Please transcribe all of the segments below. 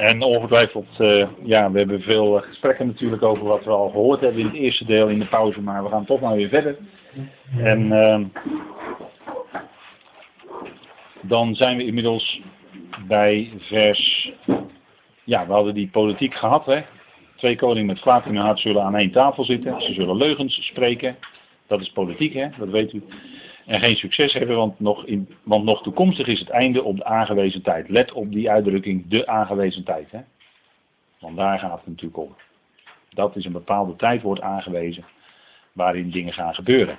En ongetwijfeld, uh, ja, we hebben veel gesprekken natuurlijk over wat we al gehoord hebben in het eerste deel in de pauze, maar we gaan toch maar weer verder. En uh, dan zijn we inmiddels bij vers, ja, we hadden die politiek gehad, hè. Twee koningen met kwaad in hun hart zullen aan één tafel zitten, ze zullen leugens spreken, dat is politiek, hè, dat weet u. En geen succes hebben, want nog, in, want nog toekomstig is het einde op de aangewezen tijd. Let op die uitdrukking, de aangewezen tijd. Hè? Want daar gaat het natuurlijk om. Dat is een bepaalde tijd wordt aangewezen waarin dingen gaan gebeuren.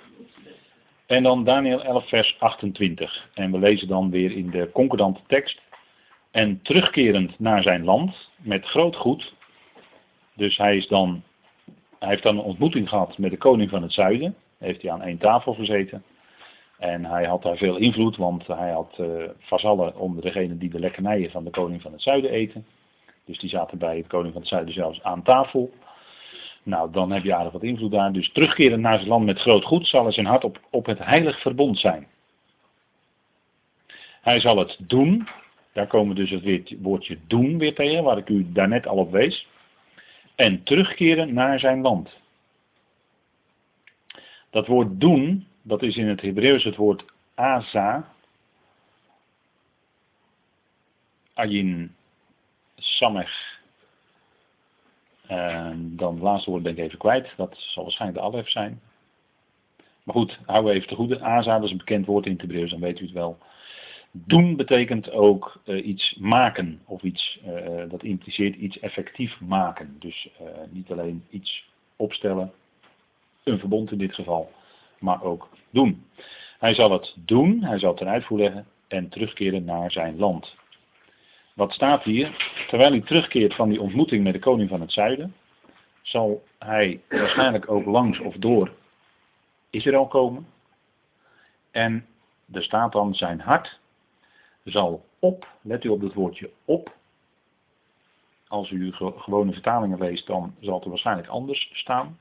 En dan Daniel 11 vers 28. En we lezen dan weer in de concordante tekst. En terugkerend naar zijn land met groot goed. Dus hij, is dan, hij heeft dan een ontmoeting gehad met de koning van het zuiden. Heeft hij aan één tafel gezeten. En hij had daar veel invloed, want hij had uh, vazallen onder degene die de lekkernijen van de koning van het zuiden eten. Dus die zaten bij het koning van het zuiden zelfs aan tafel. Nou, dan heb je aardig wat invloed daar. Dus terugkeren naar zijn land met groot goed zal zijn hart op, op het heilig verbond zijn. Hij zal het doen. Daar komen dus het woordje doen weer tegen, waar ik u daarnet al op wees. En terugkeren naar zijn land. Dat woord doen, dat is in het Hebreeuws het woord Aza. Ayin Samech. En dan het laatste woord ben ik even kwijt. Dat zal waarschijnlijk de Alef zijn. Maar goed, hou even te goede. Aza, dat is een bekend woord in het Hebreeuws, dan weet u het wel. Doen betekent ook uh, iets maken. Of iets, uh, dat impliceert iets effectief maken. Dus uh, niet alleen iets opstellen. Een verbond in dit geval maar ook doen. Hij zal het doen, hij zal ten uitvoer leggen en terugkeren naar zijn land. Wat staat hier? Terwijl hij terugkeert van die ontmoeting met de koning van het zuiden, zal hij waarschijnlijk ook langs of door Israël komen. En er staat dan zijn hart zal op, let u op het woordje op. Als u gewone vertalingen leest, dan zal het er waarschijnlijk anders staan.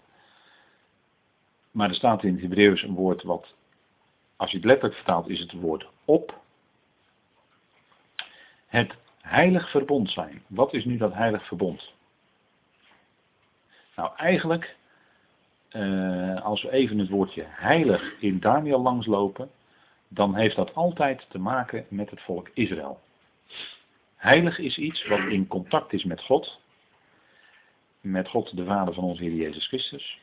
Maar er staat in het Hebreeuws een woord wat, als je het letterlijk vertaalt, is het woord op. Het heilig verbond zijn. Wat is nu dat heilig verbond? Nou, eigenlijk, uh, als we even het woordje heilig in Daniel langslopen, dan heeft dat altijd te maken met het volk Israël. Heilig is iets wat in contact is met God, met God de Vader van onze Heer Jezus Christus.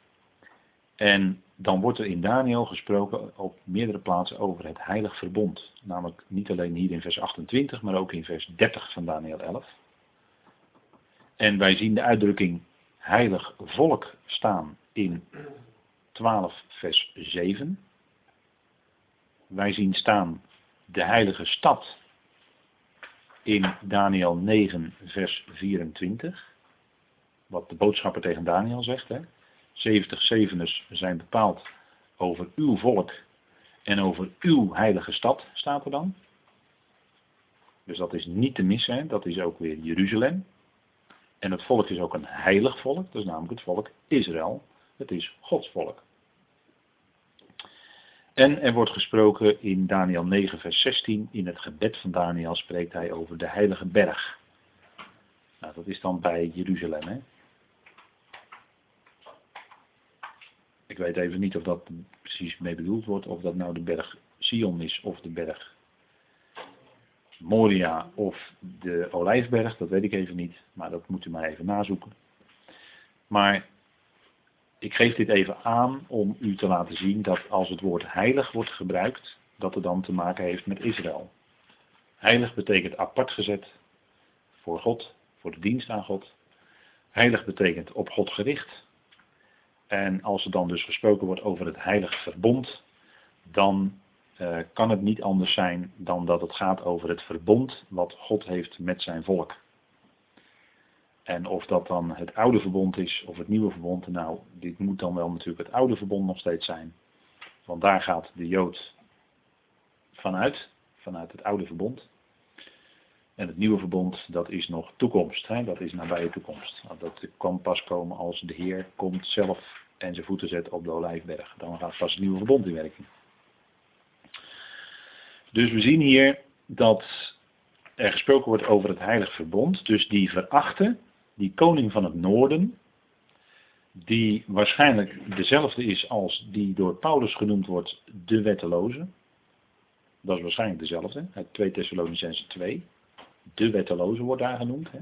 En dan wordt er in Daniel gesproken op meerdere plaatsen over het heilig verbond. Namelijk niet alleen hier in vers 28, maar ook in vers 30 van Daniel 11. En wij zien de uitdrukking heilig volk staan in 12 vers 7. Wij zien staan de heilige stad in Daniel 9 vers 24. Wat de boodschapper tegen Daniel zegt. Hè? 70 zeveners zijn bepaald over uw volk en over uw heilige stad, staat er dan. Dus dat is niet te missen, dat is ook weer Jeruzalem. En het volk is ook een heilig volk, dat is namelijk het volk Israël. Het is Gods volk. En er wordt gesproken in Daniel 9, vers 16, in het gebed van Daniel spreekt hij over de heilige berg. Nou, dat is dan bij Jeruzalem. Hè? Ik weet even niet of dat precies mee bedoeld wordt, of dat nou de berg Sion is of de berg Moria of de Olijfberg, dat weet ik even niet, maar dat moet u maar even nazoeken. Maar ik geef dit even aan om u te laten zien dat als het woord heilig wordt gebruikt, dat het dan te maken heeft met Israël. Heilig betekent apart gezet voor God, voor de dienst aan God. Heilig betekent op God gericht. En als er dan dus gesproken wordt over het heilige verbond, dan uh, kan het niet anders zijn dan dat het gaat over het verbond wat God heeft met zijn volk. En of dat dan het oude verbond is of het nieuwe verbond, nou, dit moet dan wel natuurlijk het oude verbond nog steeds zijn. Want daar gaat de Jood vanuit, vanuit het oude verbond. En het nieuwe verbond, dat is nog toekomst. Hè? Dat is nabije toekomst. Dat kan pas komen als de Heer komt zelf en zijn voeten zet op de Olijfberg. Dan gaat pas het nieuwe verbond in werking. Dus we zien hier dat er gesproken wordt over het heilig verbond, dus die verachte, die koning van het noorden, die waarschijnlijk dezelfde is als die door Paulus genoemd wordt, de wetteloze. Dat is waarschijnlijk dezelfde, uit 2 Thessalonicense 2. De wetteloze wordt daar genoemd. Hè.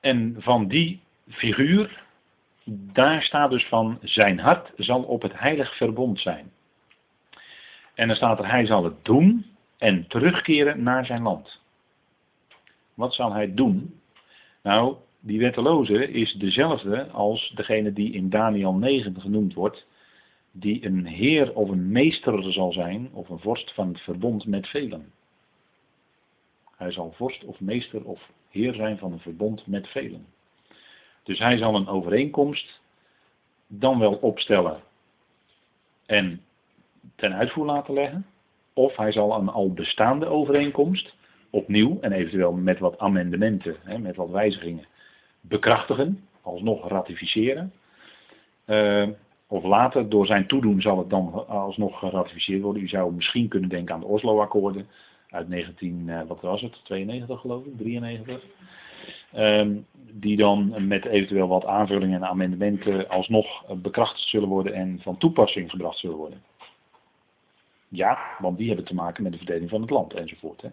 En van die figuur, daar staat dus van, zijn hart zal op het heilig verbond zijn. En dan staat er, hij zal het doen en terugkeren naar zijn land. Wat zal hij doen? Nou, die wetteloze is dezelfde als degene die in Daniel 9 genoemd wordt, die een heer of een meester zal zijn, of een vorst van het verbond met velen. Hij zal vorst of meester of heer zijn van een verbond met velen. Dus hij zal een overeenkomst dan wel opstellen en ten uitvoer laten leggen. Of hij zal een al bestaande overeenkomst opnieuw en eventueel met wat amendementen, hè, met wat wijzigingen, bekrachtigen, alsnog ratificeren. Uh, of later, door zijn toedoen zal het dan alsnog geratificeerd worden. U zou misschien kunnen denken aan de Oslo-akkoorden uit 19, uh, eh, wat was het, 92 geloof ik, 93. Um, die dan met eventueel wat aanvullingen en amendementen alsnog bekrachtigd zullen worden en van toepassing gebracht zullen worden. Ja, want die hebben te maken met de verdeling van het land enzovoort. Dat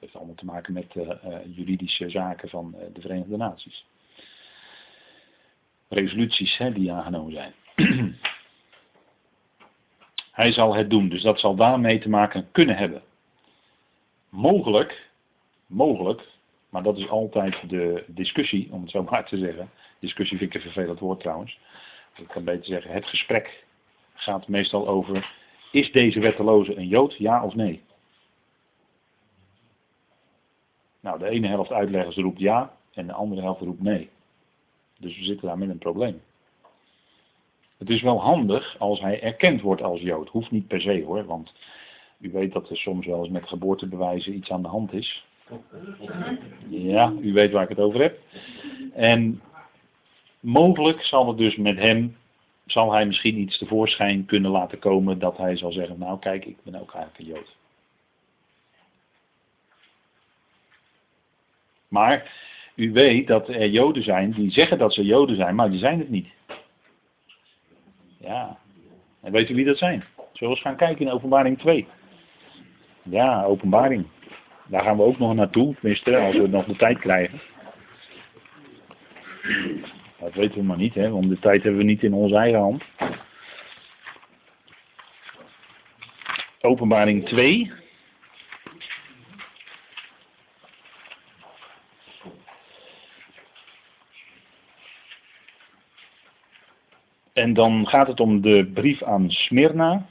heeft allemaal te maken met uh, juridische zaken van de Verenigde Naties. Resoluties die aangenomen zijn. Hij zal het doen, dus dat zal daarmee te maken kunnen hebben. Mogelijk, mogelijk, maar dat is altijd de discussie, om het zo maar te zeggen. Discussie vind ik een vervelend woord trouwens. Ik kan beter zeggen, het gesprek gaat meestal over, is deze wetteloze een Jood, ja of nee? Nou, de ene helft uitleggers roept ja en de andere helft roept nee. Dus we zitten daar met een probleem. Het is wel handig als hij erkend wordt als Jood. Hoeft niet per se hoor, want u weet dat er soms wel eens met geboortebewijzen iets aan de hand is. Ja, u weet waar ik het over heb. En mogelijk zal het dus met hem, zal hij misschien iets tevoorschijn kunnen laten komen dat hij zal zeggen, nou kijk, ik ben ook eigenlijk een Jood. Maar u weet dat er Joden zijn die zeggen dat ze Joden zijn, maar die zijn het niet. Ja. En weet u wie dat zijn? Zullen we eens gaan kijken in openbaring 2. Ja, openbaring. Daar gaan we ook nog naartoe, tenminste, als we nog de tijd krijgen. Dat weten we maar niet, hè, want de tijd hebben we niet in onze eigen hand. Openbaring 2. En dan gaat het om de brief aan Smyrna.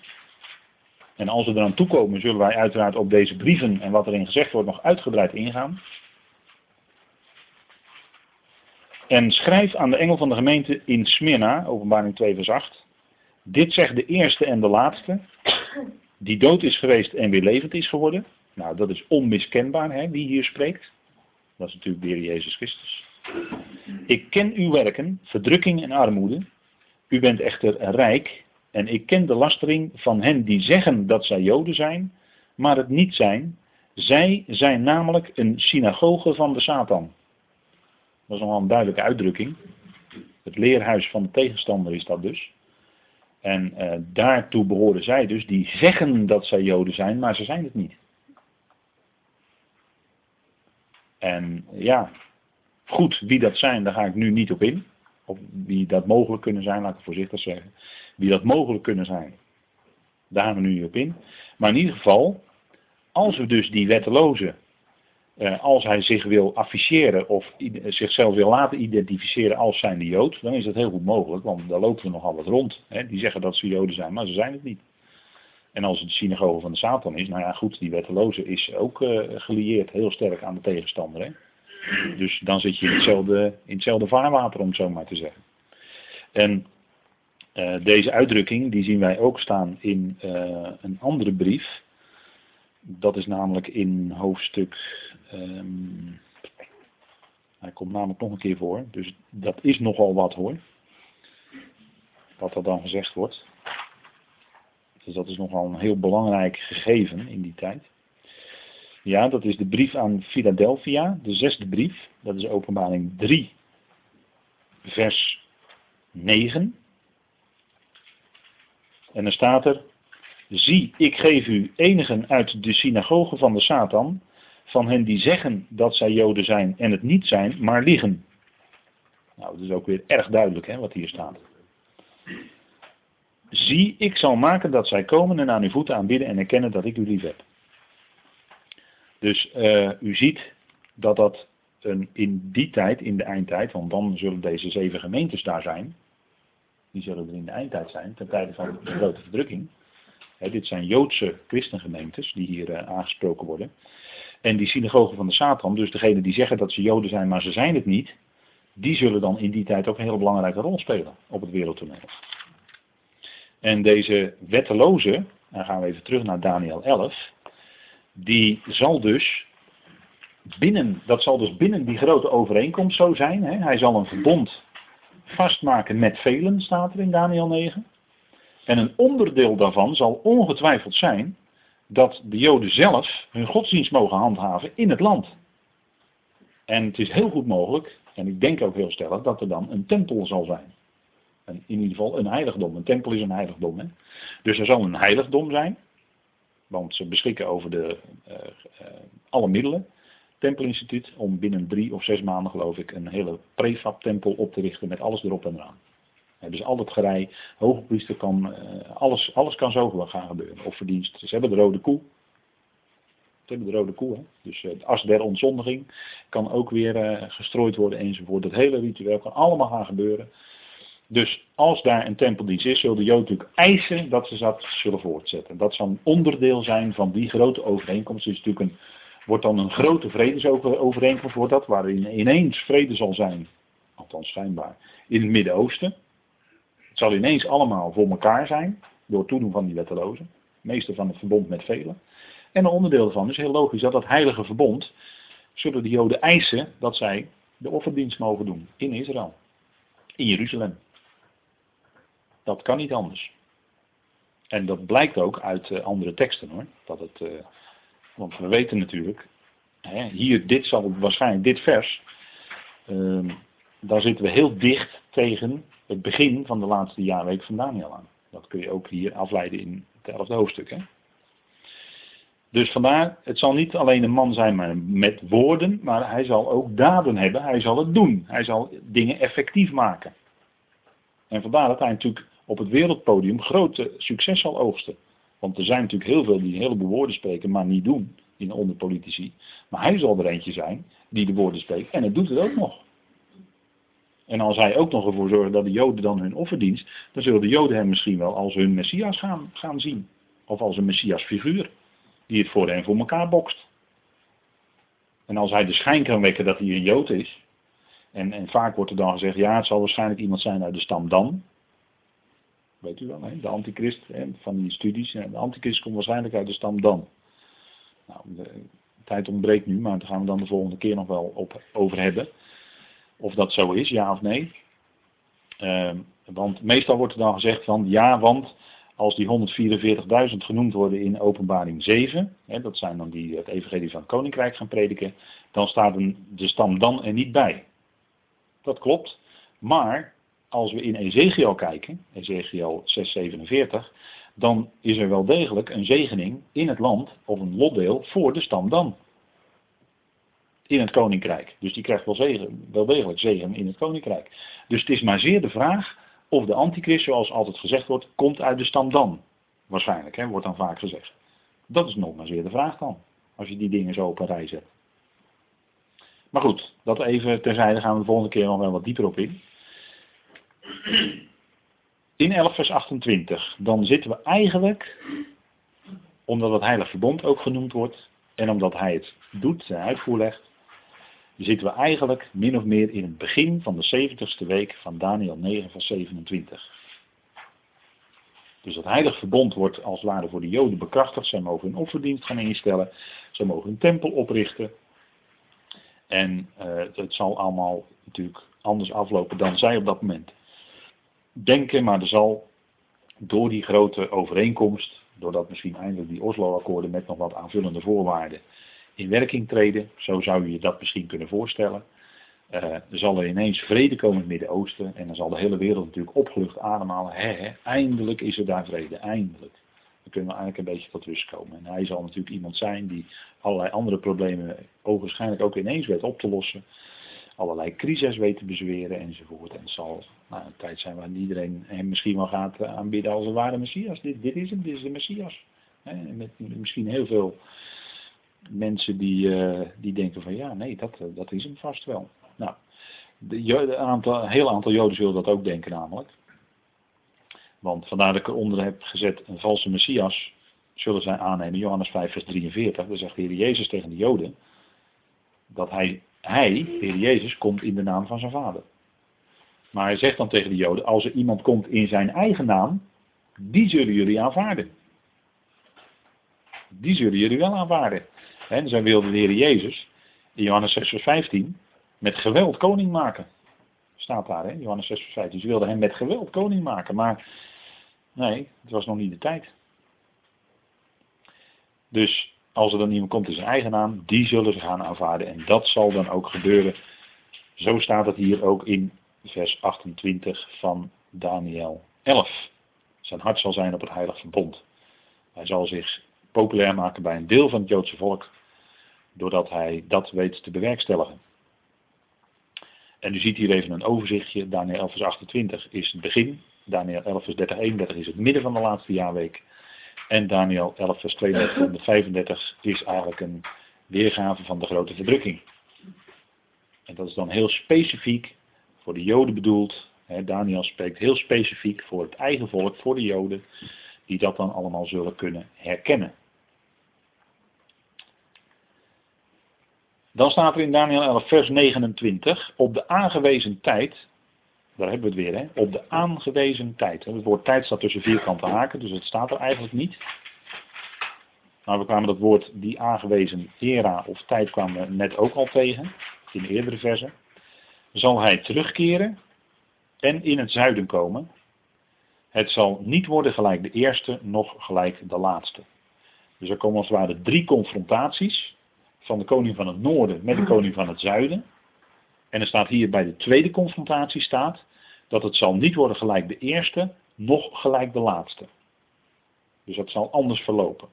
En als we eraan toekomen, zullen wij uiteraard op deze brieven en wat erin gezegd wordt nog uitgebreid ingaan. En schrijf aan de engel van de gemeente in Smyrna, openbaring 2 vers 8. Dit zegt de eerste en de laatste, die dood is geweest en weer levend is geworden. Nou, dat is onmiskenbaar, hè, wie hier spreekt. Dat is natuurlijk de Heer Jezus Christus. Ik ken uw werken, verdrukking en armoede, u bent echter rijk en ik ken de lastering van hen die zeggen dat zij Joden zijn, maar het niet zijn. Zij zijn namelijk een synagoge van de Satan. Dat is nogal een duidelijke uitdrukking. Het leerhuis van de tegenstander is dat dus. En uh, daartoe behoren zij dus, die zeggen dat zij Joden zijn, maar ze zijn het niet. En ja, goed, wie dat zijn, daar ga ik nu niet op in. Of wie dat mogelijk kunnen zijn, laat ik voorzichtig zeggen. Wie dat mogelijk kunnen zijn. Daar gaan we nu op in. Maar in ieder geval, als we dus die wetteloze, eh, als hij zich wil afficheren of zichzelf wil laten identificeren als zijnde Jood, dan is dat heel goed mogelijk, want daar lopen we nogal wat rond. Hè. Die zeggen dat ze Joden zijn, maar ze zijn het niet. En als het de synagoge van de Satan is, nou ja goed, die wetteloze is ook uh, gelieerd heel sterk aan de tegenstander. Hè. Dus dan zit je in hetzelfde, in hetzelfde vaarwater, om het zo maar te zeggen. En uh, deze uitdrukking, die zien wij ook staan in uh, een andere brief. Dat is namelijk in hoofdstuk. Um, hij komt namelijk nog een keer voor. Dus dat is nogal wat hoor. Wat er dan gezegd wordt. Dus dat is nogal een heel belangrijk gegeven in die tijd. Ja, dat is de brief aan Philadelphia, de zesde brief. Dat is openbaring 3, vers 9. En dan staat er, zie, ik geef u enigen uit de synagoge van de Satan, van hen die zeggen dat zij Joden zijn en het niet zijn, maar liegen. Nou, dat is ook weer erg duidelijk hè, wat hier staat. Zie, ik zal maken dat zij komen en aan uw voeten aanbidden en erkennen dat ik u lief heb. Dus uh, u ziet dat dat een, in die tijd, in de eindtijd, want dan zullen deze zeven gemeentes daar zijn. Die zullen er in de eindtijd zijn, ten tijde van de grote verdrukking. dit zijn Joodse christengemeentes die hier uh, aangesproken worden. En die synagogen van de Satan, dus degene die zeggen dat ze Joden zijn, maar ze zijn het niet, die zullen dan in die tijd ook een hele belangrijke rol spelen op het wereldtoneel. En deze wetteloze, dan gaan we even terug naar Daniel 11, die zal dus binnen, dat zal dus binnen die grote overeenkomst zo zijn. Hè? Hij zal een verbond vastmaken met velen, staat er in Daniel 9. En een onderdeel daarvan zal ongetwijfeld zijn dat de Joden zelf hun godsdienst mogen handhaven in het land. En het is heel goed mogelijk, en ik denk ook heel stellig, dat er dan een tempel zal zijn. in ieder geval een heiligdom. Een tempel is een heiligdom. Hè? Dus er zal een heiligdom zijn. Want ze beschikken over de, uh, uh, alle middelen. Tempelinstituut om binnen drie of zes maanden geloof ik een hele prefab-tempel op te richten met alles erop en eraan. dus al het gerei, hoge priester kan, uh, alles, alles kan zo gaan gebeuren. Of verdienst. Ze hebben de rode koe. Ze hebben de rode koe. Hè? Dus het as der ontzondiging kan ook weer gestrooid worden enzovoort. Dat hele ritueel kan allemaal gaan gebeuren. Dus als daar een tempeldienst is, zullen de Joden natuurlijk eisen dat ze dat zullen voortzetten. Dat zal een onderdeel zijn van die grote overeenkomst. Dus natuurlijk een, wordt dan een grote vredesovereenkomst, wordt dat, waarin ineens vrede zal zijn, althans schijnbaar, in het Midden-Oosten. Het zal ineens allemaal voor elkaar zijn, door toedoen van die wettelozen. Meester van het verbond met velen. En een onderdeel daarvan is heel logisch dat dat heilige verbond, zullen de Joden eisen dat zij de offerdienst mogen doen in Israël. In Jeruzalem. Dat kan niet anders. En dat blijkt ook uit uh, andere teksten hoor. Dat het, uh, want we weten natuurlijk, hè, hier, dit zal waarschijnlijk dit vers, uh, daar zitten we heel dicht tegen het begin van de laatste jaarweek van Daniel aan. Dat kun je ook hier afleiden in het elfde hoofdstuk. Hè. Dus vandaar, het zal niet alleen een man zijn maar met woorden, maar hij zal ook daden hebben. Hij zal het doen. Hij zal dingen effectief maken. En vandaar dat hij natuurlijk op het wereldpodium grote succes zal oogsten. Want er zijn natuurlijk heel veel die een heleboel woorden spreken, maar niet doen in onder politici. Maar hij zal er eentje zijn die de woorden spreekt en het doet het ook nog. En als hij ook nog ervoor zorgt dat de Joden dan hun offerdienst, dan zullen de Joden hem misschien wel als hun Messias gaan, gaan zien. Of als een Messias figuur, die het voor hen voor elkaar bokst. En als hij de schijn kan wekken dat hij een Jood is, en, en vaak wordt er dan gezegd, ja het zal waarschijnlijk iemand zijn uit de stam Dan, Weet u wel, de antichrist hè? van die studies. De antichrist komt waarschijnlijk uit de stam Dan. Nou, de tijd ontbreekt nu, maar daar gaan we dan de volgende keer nog wel op, over hebben. Of dat zo is, ja of nee. Ehm, want meestal wordt er dan gezegd van ja, want als die 144.000 genoemd worden in openbaring 7, hè, dat zijn dan die het evangelie van het koninkrijk gaan prediken, dan staat een, de stam dan er niet bij. Dat klopt, maar als we in Ezekiel kijken, Ezekiel 647, dan is er wel degelijk een zegening in het land, of een lotdeel, voor de stam dan. In het koninkrijk. Dus die krijgt wel, zegen, wel degelijk zegen in het koninkrijk. Dus het is maar zeer de vraag of de antichrist, zoals altijd gezegd wordt, komt uit de stam dan. Waarschijnlijk, hè, wordt dan vaak gezegd. Dat is nog maar zeer de vraag dan. Als je die dingen zo op een rij zet. Maar goed, dat even terzijde gaan we de volgende keer nog wel wat dieper op in. In 11 vers 28, dan zitten we eigenlijk, omdat het heilig verbond ook genoemd wordt, en omdat hij het doet, zijn uitvoer legt, zitten we eigenlijk min of meer in het begin van de 70ste week van Daniel 9 vers 27. Dus dat heilig verbond wordt als ware voor de Joden bekrachtigd. Zij mogen hun offerdienst gaan instellen. Zij mogen een tempel oprichten. En uh, het zal allemaal natuurlijk anders aflopen dan zij op dat moment denken, maar er zal door die grote overeenkomst, doordat misschien eindelijk die Oslo-akkoorden met nog wat aanvullende voorwaarden in werking treden, zo zou je dat misschien kunnen voorstellen, uh, er zal er ineens vrede komen in het Midden-Oosten en dan zal de hele wereld natuurlijk opgelucht ademhalen. Eindelijk is er daar vrede, eindelijk. Dan kunnen we eigenlijk een beetje tot rust komen. En hij zal natuurlijk iemand zijn die allerlei andere problemen ogenschijnlijk ook ineens weet op te lossen. Allerlei crises weet te bezweren enzovoort. En zal nou, een tijd zijn waar iedereen hem misschien wel gaat eh, aanbidden als een ware Messias. Dit, dit is hem, dit is de Messias. met misschien heel veel mensen die, uh, die denken van ja, nee, dat, dat is hem vast wel. Nou, een aantal, heel aantal Joden zullen dat ook denken namelijk. Want vandaar dat ik eronder heb gezet een valse Messias zullen zij aannemen. Johannes 5 vers 43, daar zegt de Heer Jezus tegen de Joden dat hij, hij, de Heer Jezus, komt in de naam van zijn vader. Maar hij zegt dan tegen de Joden, als er iemand komt in zijn eigen naam, die zullen jullie aanvaarden. Die zullen jullie wel aanvaarden. En zij wilde de Heer Jezus, in Johannes 6 vers 15, met geweld koning maken. Staat daar, hè? Johannes 6 vers 15. Ze wilden hem met geweld koning maken, maar nee, het was nog niet de tijd. Dus als er dan iemand komt in zijn eigen naam, die zullen ze gaan aanvaarden. En dat zal dan ook gebeuren. Zo staat het hier ook in vers 28 van Daniel 11. Zijn hart zal zijn op het heilig verbond. Hij zal zich populair maken bij een deel van het Joodse volk, doordat hij dat weet te bewerkstelligen. En u ziet hier even een overzichtje. Daniel 11 vers 28 is het begin. Daniel 11 vers 30 31 is het midden van de laatste jaarweek. En Daniel 11 vers 32 en 35 is eigenlijk een weergave van de grote verdrukking. En dat is dan heel specifiek voor de Joden bedoeld. Daniel spreekt heel specifiek voor het eigen volk, voor de Joden, die dat dan allemaal zullen kunnen herkennen. Dan staat er in Daniel 11, vers 29, op de aangewezen tijd, daar hebben we het weer, hè, op de aangewezen tijd. Het woord tijd staat tussen vierkante haken, dus het staat er eigenlijk niet. Maar we kwamen dat woord die aangewezen era of tijd kwamen we net ook al tegen, in de eerdere versen. Zal hij terugkeren en in het zuiden komen. Het zal niet worden gelijk de eerste, nog gelijk de laatste. Dus er komen als het ware drie confrontaties van de koning van het noorden met de koning van het zuiden. En er staat hier bij de tweede confrontatie staat dat het zal niet worden gelijk de eerste, nog gelijk de laatste. Dus dat zal anders verlopen.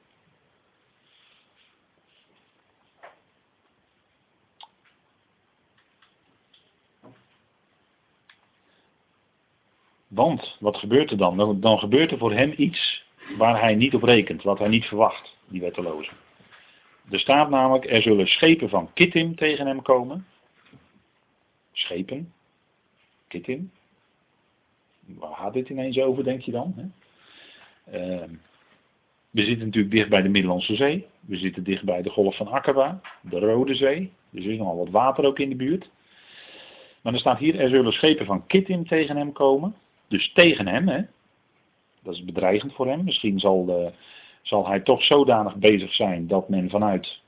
Want, wat gebeurt er dan? Dan gebeurt er voor hem iets waar hij niet op rekent, wat hij niet verwacht, die wetteloze. Er staat namelijk, er zullen schepen van Kittim tegen hem komen. Schepen. Kittim. Waar gaat dit ineens over, denk je dan? Hè? Uh, we zitten natuurlijk dicht bij de Middellandse Zee. We zitten dicht bij de Golf van Akaba, de Rode Zee. Dus er is nogal wat water ook in de buurt. Maar er staat hier, er zullen schepen van Kittim tegen hem komen. Dus tegen hem, hè. Dat is bedreigend voor hem. Misschien zal de, zal hij toch zodanig bezig zijn dat men vanuit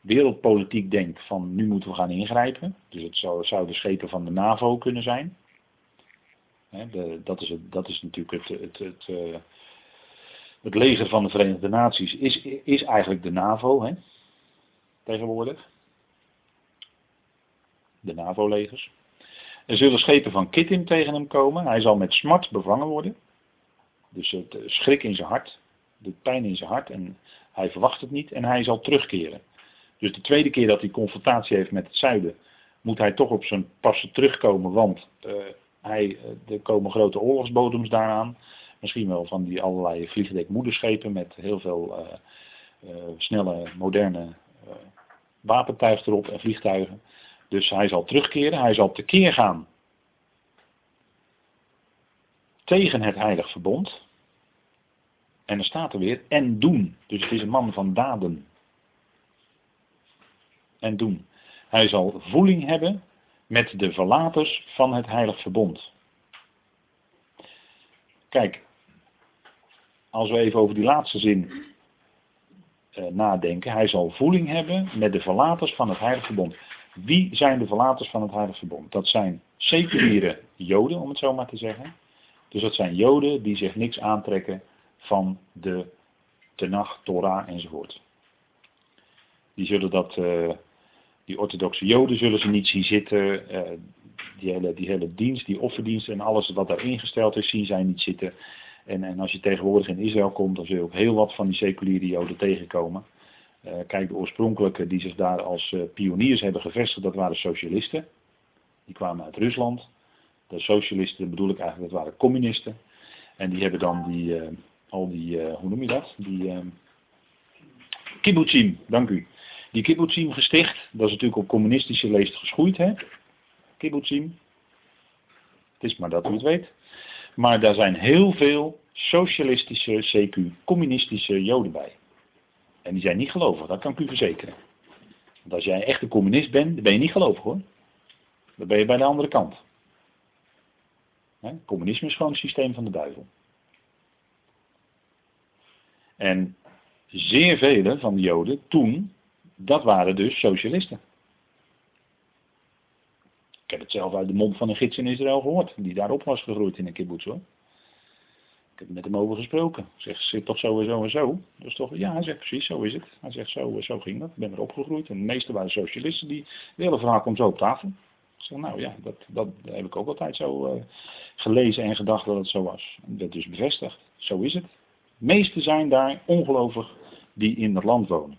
wereldpolitiek denkt van nu moeten we gaan ingrijpen. Dus het zou, zou de schepen van de NAVO kunnen zijn. de, dat, is het, dat is natuurlijk het, het, het, uh, het leger van de Verenigde Naties is, is eigenlijk de NAVO hè, tegenwoordig. De NAVO-legers. Er zullen schepen van Kittim tegen hem komen. Hij zal met smart bevangen worden. Dus het eh, schrik in zijn hart de pijn in zijn hart en hij verwacht het niet en hij zal terugkeren. Dus de tweede keer dat hij confrontatie heeft met het zuiden, moet hij toch op zijn passen terugkomen, want uh, hij, eh, er komen grote oorlogsbodems daaraan. Misschien wel van die allerlei vliegdekmoederschepen met heel veel snelle, moderne wapentuig erop en vliegtuigen. Dus hij zal terugkeren, hij zal tekeer gaan tegen het heilig verbond. En er staat er weer, en doen. Dus het is een man van daden. En doen. Hij zal voeling hebben met de verlaters van het heilig verbond. Kijk, als we even over die laatste zin eh, nadenken. Hij zal voeling hebben met de verlaters van het heilig verbond. Wie zijn de verlaters van het heilig verbond? Dat zijn seculiere joden, om het zo maar te zeggen. Dus dat zijn Joden die zich niks aantrekken van de Tenach, Torah enzovoort. Die zullen dat, uh, die orthodoxe Joden zullen ze niet zien zitten. Uh, die, hele, die dienst, die offerdienst en alles wat daar ingesteld is, zien zij niet zitten. En, en als je tegenwoordig in Israël komt, dan zul je ook heel wat van die seculiere Joden tegenkomen. Uh, kijk, de oorspronkelijke die zich daar als pioniers hebben gevestigd, dat waren socialisten. Die kwamen uit Rusland. De socialisten bedoel ik eigenlijk, dat waren communisten. En die hebben dan die, al die, hoe noem je dat? Die kibbutzim, dank u die kibbutzim gesticht. Dat is natuurlijk op communistische leest geschoeid, hè? Kibbutzim. Het is maar dat u het weet. Maar daar zijn heel veel socialistische, CQ, communistische joden bij. En die zijn niet gelovig, dat kan ik u verzekeren. Want als jij echt een communist bent, dan ben je niet gelovig hoor. Dan ben je bij de andere kant. Communisme is gewoon het systeem van de duivel. En zeer vele van de Joden toen dat waren dus socialisten. Ik heb het zelf uit de mond van een gids in Israël gehoord, die daarop was gegroeid in een kibbutz hoor. Ik heb met hem over gesproken. Zegt, zit toch zo en zo en zo? Dus toch, ja, hij zegt precies, zo is het. Hij zegt, zo, zo ging dat. Ik ben erop gegroeid. En de meeste waren socialisten. Die, de hele komt zo op tafel. Ik zeg, nou ja, dat, dat heb ik ook altijd zo uh, gelezen en gedacht dat het zo was. En dat werd dus bevestigd. Zo is het. De meesten zijn daar ongelovig die in het land wonen.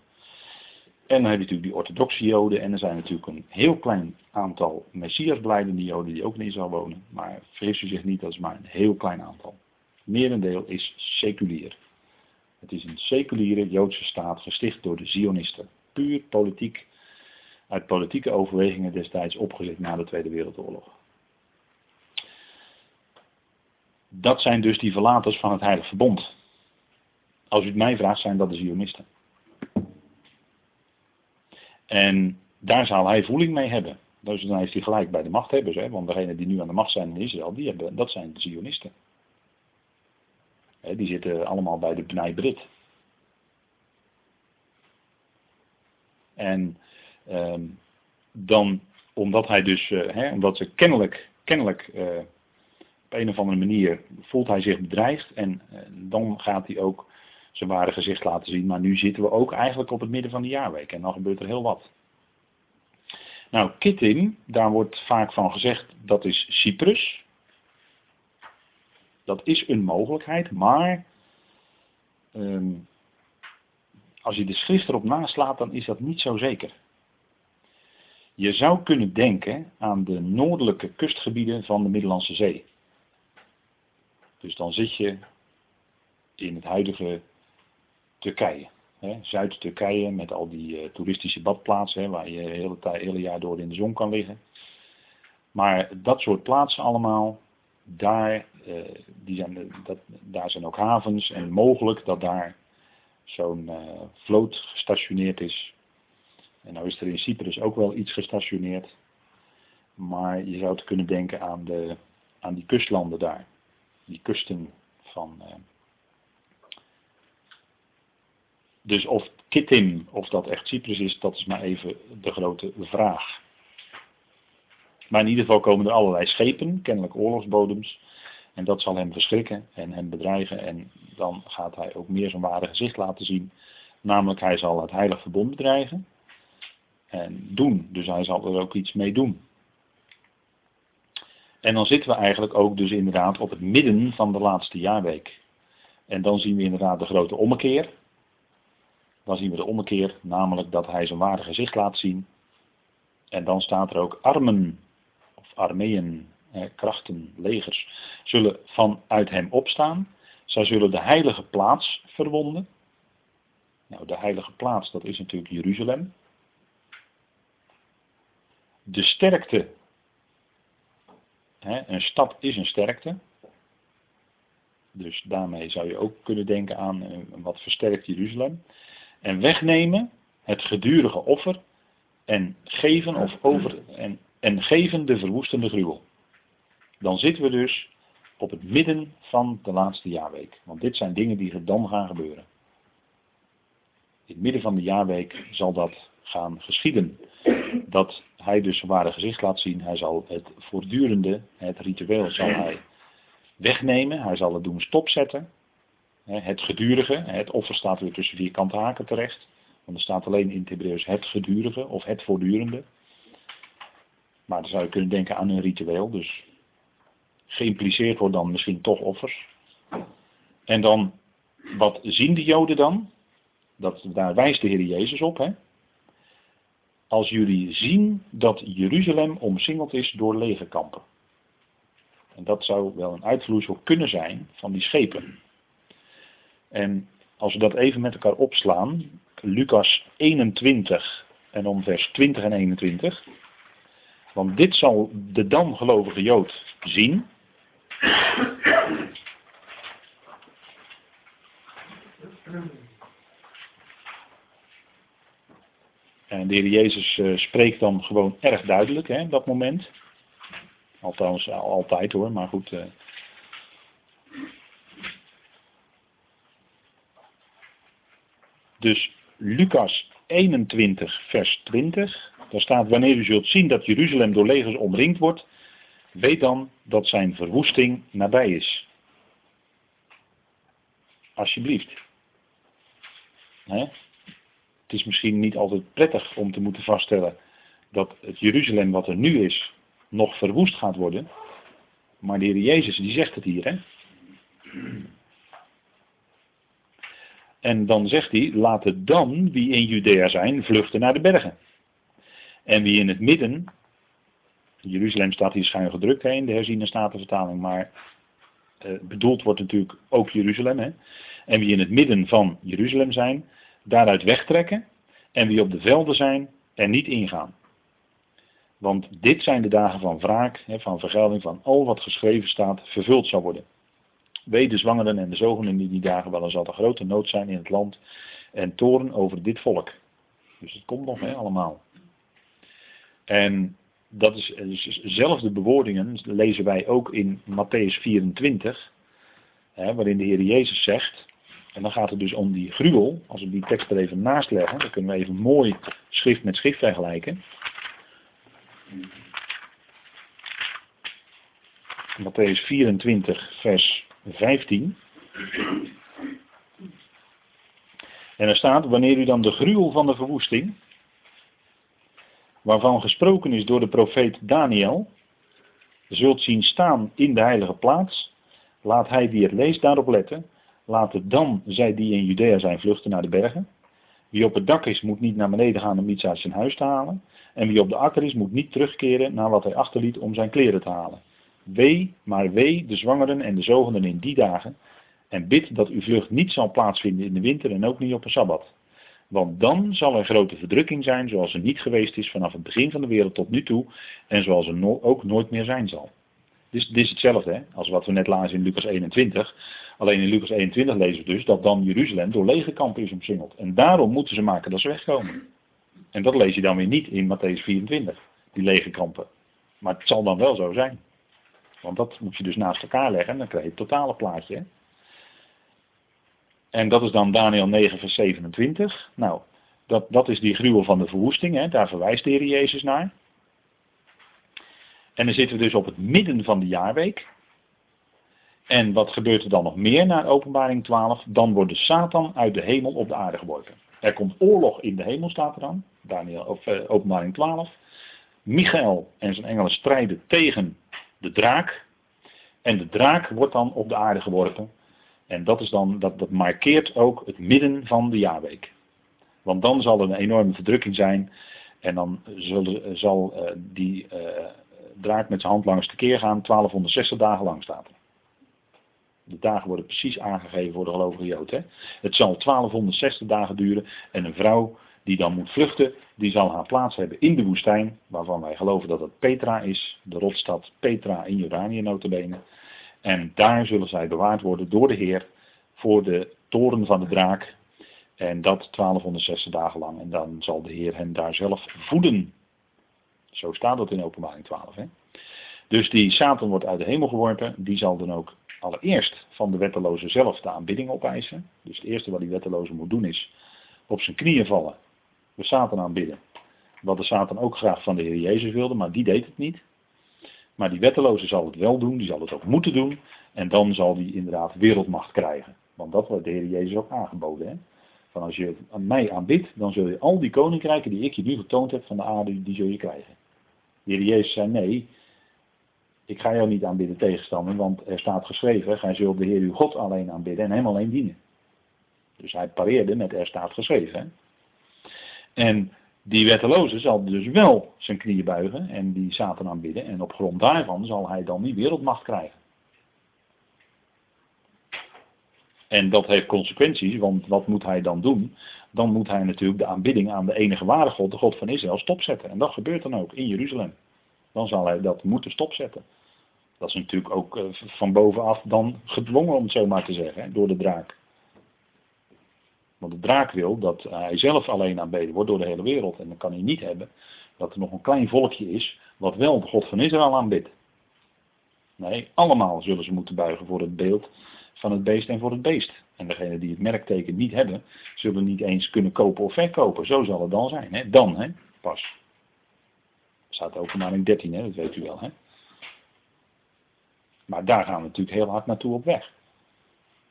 En dan heb je natuurlijk die orthodoxe joden. En er zijn natuurlijk een heel klein aantal messiasblijdende joden die ook in Israël wonen. Maar vrees u zich niet, dat is maar een heel klein aantal. Merendeel is seculier. Het is een seculiere Joodse staat gesticht door de Zionisten. Puur politiek, uit politieke overwegingen destijds opgezet na de Tweede Wereldoorlog. Dat zijn dus die verlaters van het Heilige Verbond. Als u het mij vraagt, zijn dat de Zionisten. En daar zal hij voeling mee hebben. Dus dan heeft hij gelijk bij de machthebbers. Hè? Want degenen die nu aan de macht zijn in Israël, die hebben, dat zijn de Zionisten. Hè, die zitten allemaal bij de Bnei Brit. En ehm, dan, omdat hij dus, uh, hè, omdat ze kennelijk, kennelijk uh, op een of andere manier voelt hij zich bedreigd. En dan gaat hij ook zijn ware gezicht laten zien. Maar nu zitten we ook eigenlijk op het midden van de jaarweek en dan gebeurt er heel wat. Nou, Kittim, daar wordt vaak van gezegd dat is Cyprus. Dat is een mogelijkheid, maar um, als je de schrift erop naslaat, dan is dat niet zo zeker. Je zou kunnen denken aan de noordelijke kustgebieden van de Middellandse Zee. Dus dan zit je in het huidige Turkije. Zuid-Turkije met al die uh, toeristische badplaatsen waar je het hele, hele jaar door in de zon kan liggen. Maar dat soort plaatsen allemaal, daar, die zijn, dat, daar zijn ook havens en mogelijk dat daar zo'n uh, vloot gestationeerd is. En nou is er in Cyprus ook wel iets gestationeerd. Maar je zou het kunnen denken aan, de, aan die kustlanden daar. Die kusten van, Dus of Kittim, of dat echt Cyprus is, dat is maar even de grote vraag. Maar in ieder geval komen er allerlei schepen, kennelijk oorlogsbodems. En dat zal hem verschrikken en hem bedreigen. En dan gaat hij ook meer zijn ware gezicht laten zien. Namelijk, hij zal het heilig verbond bedreigen. En doen. Dus hij zal er ook iets mee doen. En dan zitten we eigenlijk ook dus inderdaad op het midden van de laatste jaarweek. En dan zien we inderdaad de grote ommekeer dan zien we de ommekeer, namelijk dat hij zijn ware gezicht laat zien. En dan staat er ook armen, armeeën, krachten, legers, zullen vanuit hem opstaan. Zij zullen de heilige plaats verwonden. Nou, de heilige plaats, dat is natuurlijk Jeruzalem. De sterkte, hè, een stad is een sterkte. Dus daarmee zou je ook kunnen denken aan een wat versterkt Jeruzalem en wegnemen het gedurige offer en geven of over en, en geven de verwoestende gruwel. Dan zitten we dus op het midden van de laatste jaarweek. Want dit zijn dingen die dan gaan gebeuren. In het midden van de jaarweek zal dat gaan geschieden. Dat hij dus zijn ware gezicht laat zien. Hij zal het voortdurende, het ritueel zal hij wegnemen, hij zal het doen stopzetten. Het gedurige, het offer staat weer tussen vierkante haken terecht. Want er staat alleen in het Hebreeuws het gedurige of het voortdurende. Maar dan zou je kunnen denken aan een ritueel. Dus geïmpliceerd wordt dan misschien toch offers. En dan, wat zien de Joden dan? Dat, daar wijst de Heer Jezus op. Hè? Als jullie zien dat Jeruzalem omsingeld is door legerkampen. En dat zou wel een uitvloeisel kunnen zijn van die schepen. En als we dat even met elkaar opslaan, Lucas 21 en om vers 20 en 21. Want dit zal de dan gelovige Jood zien. En de Heer Jezus uh, spreekt dan gewoon erg duidelijk, hè, dat moment. Althans, altijd hoor, maar goed. Uh, dus Lucas 21, vers 20. Daar staat, wanneer u zult zien dat Jeruzalem door legers omringd wordt, weet dan dat zijn verwoesting nabij is. Alsjeblieft. Het is misschien niet altijd prettig om te moeten vaststellen dat het Jeruzalem wat er nu is, nog verwoest gaat worden. Maar de Heer Jezus die zegt het hier. Hè? En dan zegt hij, laten dan wie in Judea zijn vluchten naar de bergen. En wie in het midden, Jeruzalem staat hier schuin gedrukt heen, de herziene statenvertaling, maar eh, bedoeld wordt natuurlijk ook Jeruzalem. Hè? En wie in het midden van Jeruzalem zijn, daaruit wegtrekken. En wie op de velden zijn, er niet ingaan. Want dit zijn de dagen van wraak, hè, van vergelding van al wat geschreven staat, vervuld zal worden. Wee de zwangeren en de zogenen in die dagen, wel er zal er grote nood zijn in het land en toren over dit volk. Dus het komt nog hè, allemaal. En dat is dezelfde bewoordingen lezen wij ook in Matthäus 24, hè, waarin de Heer Jezus zegt, en dan gaat het dus om die gruwel, als we die tekst er even naast leggen, dan kunnen we even mooi schrift met schrift vergelijken. Matthäus 24, vers 15. En er staat, wanneer u dan de gruwel van de verwoesting, waarvan gesproken is door de profeet Daniel, zult zien staan in de heilige plaats, laat hij die het leest daarop letten, laten dan zij die in Judea zijn vluchten naar de bergen. Wie op het dak is, moet niet naar beneden gaan om iets uit zijn huis te halen. En wie op de akker is, moet niet terugkeren naar wat hij achterliet om zijn kleren te halen. Wee, maar wee de zwangeren en de zogenden in die dagen. En bid dat uw vlucht niet zal plaatsvinden in de winter en ook niet op een sabbat. Want dan zal er grote verdrukking zijn zoals er niet geweest is vanaf het begin van de wereld tot nu toe. En zoals er ook nooit meer zijn zal. Is, dit is hetzelfde hè, als wat we net lazen in Lucas 21. Alleen in Lucas 21 lezen we dus dat dan Jeruzalem door lege kampen is omsingeld. En daarom moeten ze maken dat ze wegkomen. En dat lees je dan weer niet in Matthäus 24, die lege kampen. Maar het zal dan wel zo zijn. Want dat moet je dus naast elkaar leggen en dan krijg je het totale plaatje. En dat is dan Daniel 9, vers 27. Nou, dat, dat is die gruwel van de verwoesting. Hè? Daar verwijst de Heer Jezus naar. En dan zitten we dus op het midden van de jaarweek. En wat gebeurt er dan nog meer na openbaring 12? Dan wordt de Satan uit de hemel op de aarde geworpen. Er komt oorlog in de hemel, staat er dan. Daniel, of, uh, openbaring 12. Michael en zijn engelen strijden tegen de draak. En de draak wordt dan op de aarde geworpen. En dat, is dan, dat, dat markeert ook het midden van de jaarweek. Want dan zal er een enorme verdrukking zijn. En dan zullen, zal uh, die uh, draak met zijn hand langs de keer gaan. 1260 dagen lang staat. De dagen worden precies aangegeven voor de gelovige Jood. Hè? Het zal 1260 dagen duren en een vrouw die dan moet vluchten, die zal haar plaats hebben in de woestijn, waarvan wij geloven dat het Petra is, de rotstad Petra in Jordanië notabene. En daar zullen zij bewaard worden door de Heer voor de toren van de draak. En dat 1260 dagen lang. En dan zal de Heer hen daar zelf voeden. Zo staat dat in openbaring 12. Hè? Dus die Satan wordt uit de hemel geworpen. Die zal dan ook allereerst van de wetteloze zelf de aanbidding opeisen. Dus het eerste wat die wetteloze moet doen is op zijn knieën vallen. De Satan aanbidden. Wat de Satan ook graag van de Heer Jezus wilde, maar die deed het niet. Maar die wetteloze zal het wel doen, die zal het ook moeten doen. En dan zal die inderdaad wereldmacht krijgen. Want dat wordt de Heer Jezus ook aangeboden. Hè? Van als je aan mij aanbidt, dan zul je al die koninkrijken die ik je nu getoond heb van de aarde, die zul je krijgen. De Heer Jezus zei nee, ik ga jou niet aanbidden tegenstander, want er staat geschreven, gij zult de Heer uw God alleen aanbidden en hem alleen dienen. Dus hij pareerde met er staat geschreven. Hè? En die wetteloze zal dus wel zijn knieën buigen en die Satan aanbidden. En op grond daarvan zal hij dan die wereldmacht krijgen. En dat heeft consequenties, want wat moet hij dan doen? Dan moet hij natuurlijk de aanbidding aan de enige ware God, de God van Israël, stopzetten. En dat gebeurt dan ook in Jeruzalem. Dan zal hij dat moeten stopzetten. Dat is natuurlijk ook eh, van bovenaf dan gedwongen, om het zo maar te zeggen, door de draak. Want de draak wil dat hij zelf alleen aanbeden wordt door de hele wereld. En dan kan hij niet hebben dat er nog een klein volkje is wat wel de God van Israël aanbidt. Nee, allemaal zullen ze moeten buigen voor het beeld van het beest en voor het beest. En degenen die het merkteken niet hebben, zullen niet eens kunnen kopen of verkopen. Zo zal het dan zijn. Hè? Dan, hè? pas. Dat staat openbaring 13, hè? dat weet u wel. Hè? Maar daar gaan we natuurlijk heel hard naartoe op weg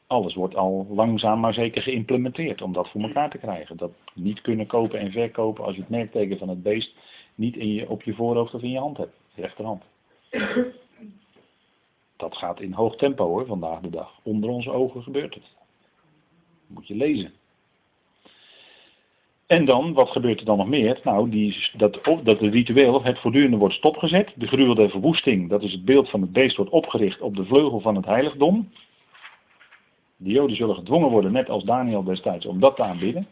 alles wordt al langzaam maar zeker geïmplementeerd om dat voor elkaar te krijgen. Dat niet kunnen kopen en verkopen als je het merkteken van het beest niet in je, op je voorhoofd of in je hand hebt, rechterhand. Dat gaat in hoog tempo hoor, vandaag de dag. Onder onze ogen gebeurt het. Moet je lezen. En dan, wat gebeurt er dan nog meer? Nou, die, dat, dat het ritueel, het voortdurende wordt stopgezet. De gruwelde verwoesting, dat is het beeld van het beest, wordt opgericht op de vleugel van het heiligdom. De Joden zullen gedwongen worden, net als Daniel destijds, om dat te aanbidden.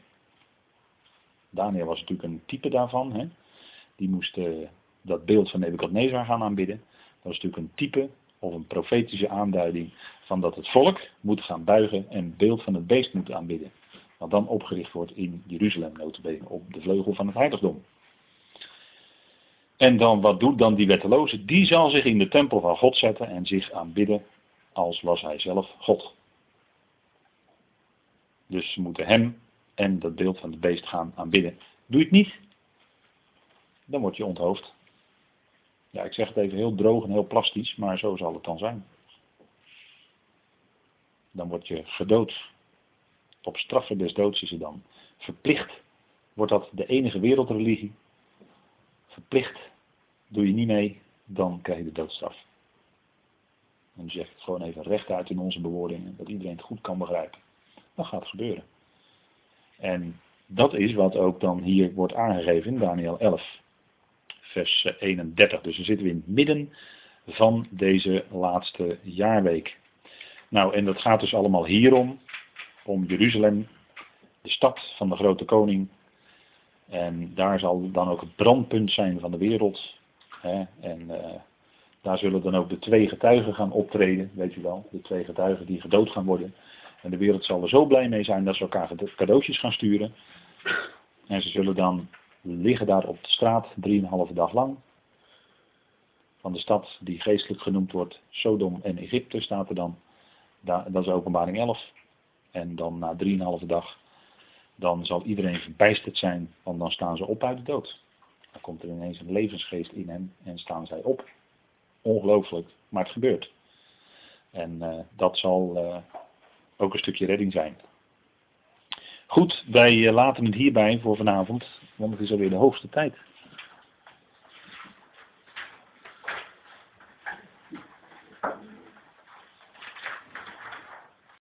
Daniel was natuurlijk een type daarvan. Hè? Die moest uh, dat beeld van Nebuchadnezzar gaan aanbidden. Dat was natuurlijk een type of een profetische aanduiding van dat het volk moet gaan buigen en het beeld van het beest moet aanbidden. Wat dan opgericht wordt in Jeruzalem, notabene, op de vleugel van het heiligdom. En dan, wat doet dan die wetteloze? Die zal zich in de tempel van God zetten en zich aanbidden als was hij zelf God. Dus ze moeten hem en dat beeld van het beest gaan aanbidden. Doe je het niet, dan word je onthoofd. Ja, ik zeg het even heel droog en heel plastisch, maar zo zal het dan zijn. Dan word je gedood. Op straffen des doods is je dan. Verplicht wordt dat de enige wereldreligie. Verplicht doe je niet mee, dan krijg je de doodstraf. En dan zeg ik het gewoon even rechtuit in onze bewoordingen, dat iedereen het goed kan begrijpen. Dat gaat gebeuren. En dat is wat ook dan hier wordt aangegeven in Daniel 11, vers 31. Dus dan zitten we in het midden van deze laatste jaarweek. Nou, en dat gaat dus allemaal hierom, om Jeruzalem, de stad van de grote koning. En daar zal dan ook het brandpunt zijn van de wereld. Hè? En uh, daar zullen dan ook de twee getuigen gaan optreden, weet u wel. De twee getuigen die gedood gaan worden. En de wereld zal er zo blij mee zijn dat ze elkaar cadeautjes gaan sturen. En ze zullen dan liggen daar op de straat drieënhalve dag lang. Van de stad die geestelijk genoemd wordt Sodom en Egypte staat er dan. Dat is openbaring 11. En dan na drieënhalve dag, dan zal iedereen verbijsterd zijn, want dan staan ze op uit de dood. Dan komt er ineens een levensgeest in hen en staan zij op. Ongelooflijk, maar het gebeurt. En uh, dat zal uh, ook een stukje redding zijn. Goed, wij eh, laten het hierbij voor vanavond, want het is alweer de hoogste tijd.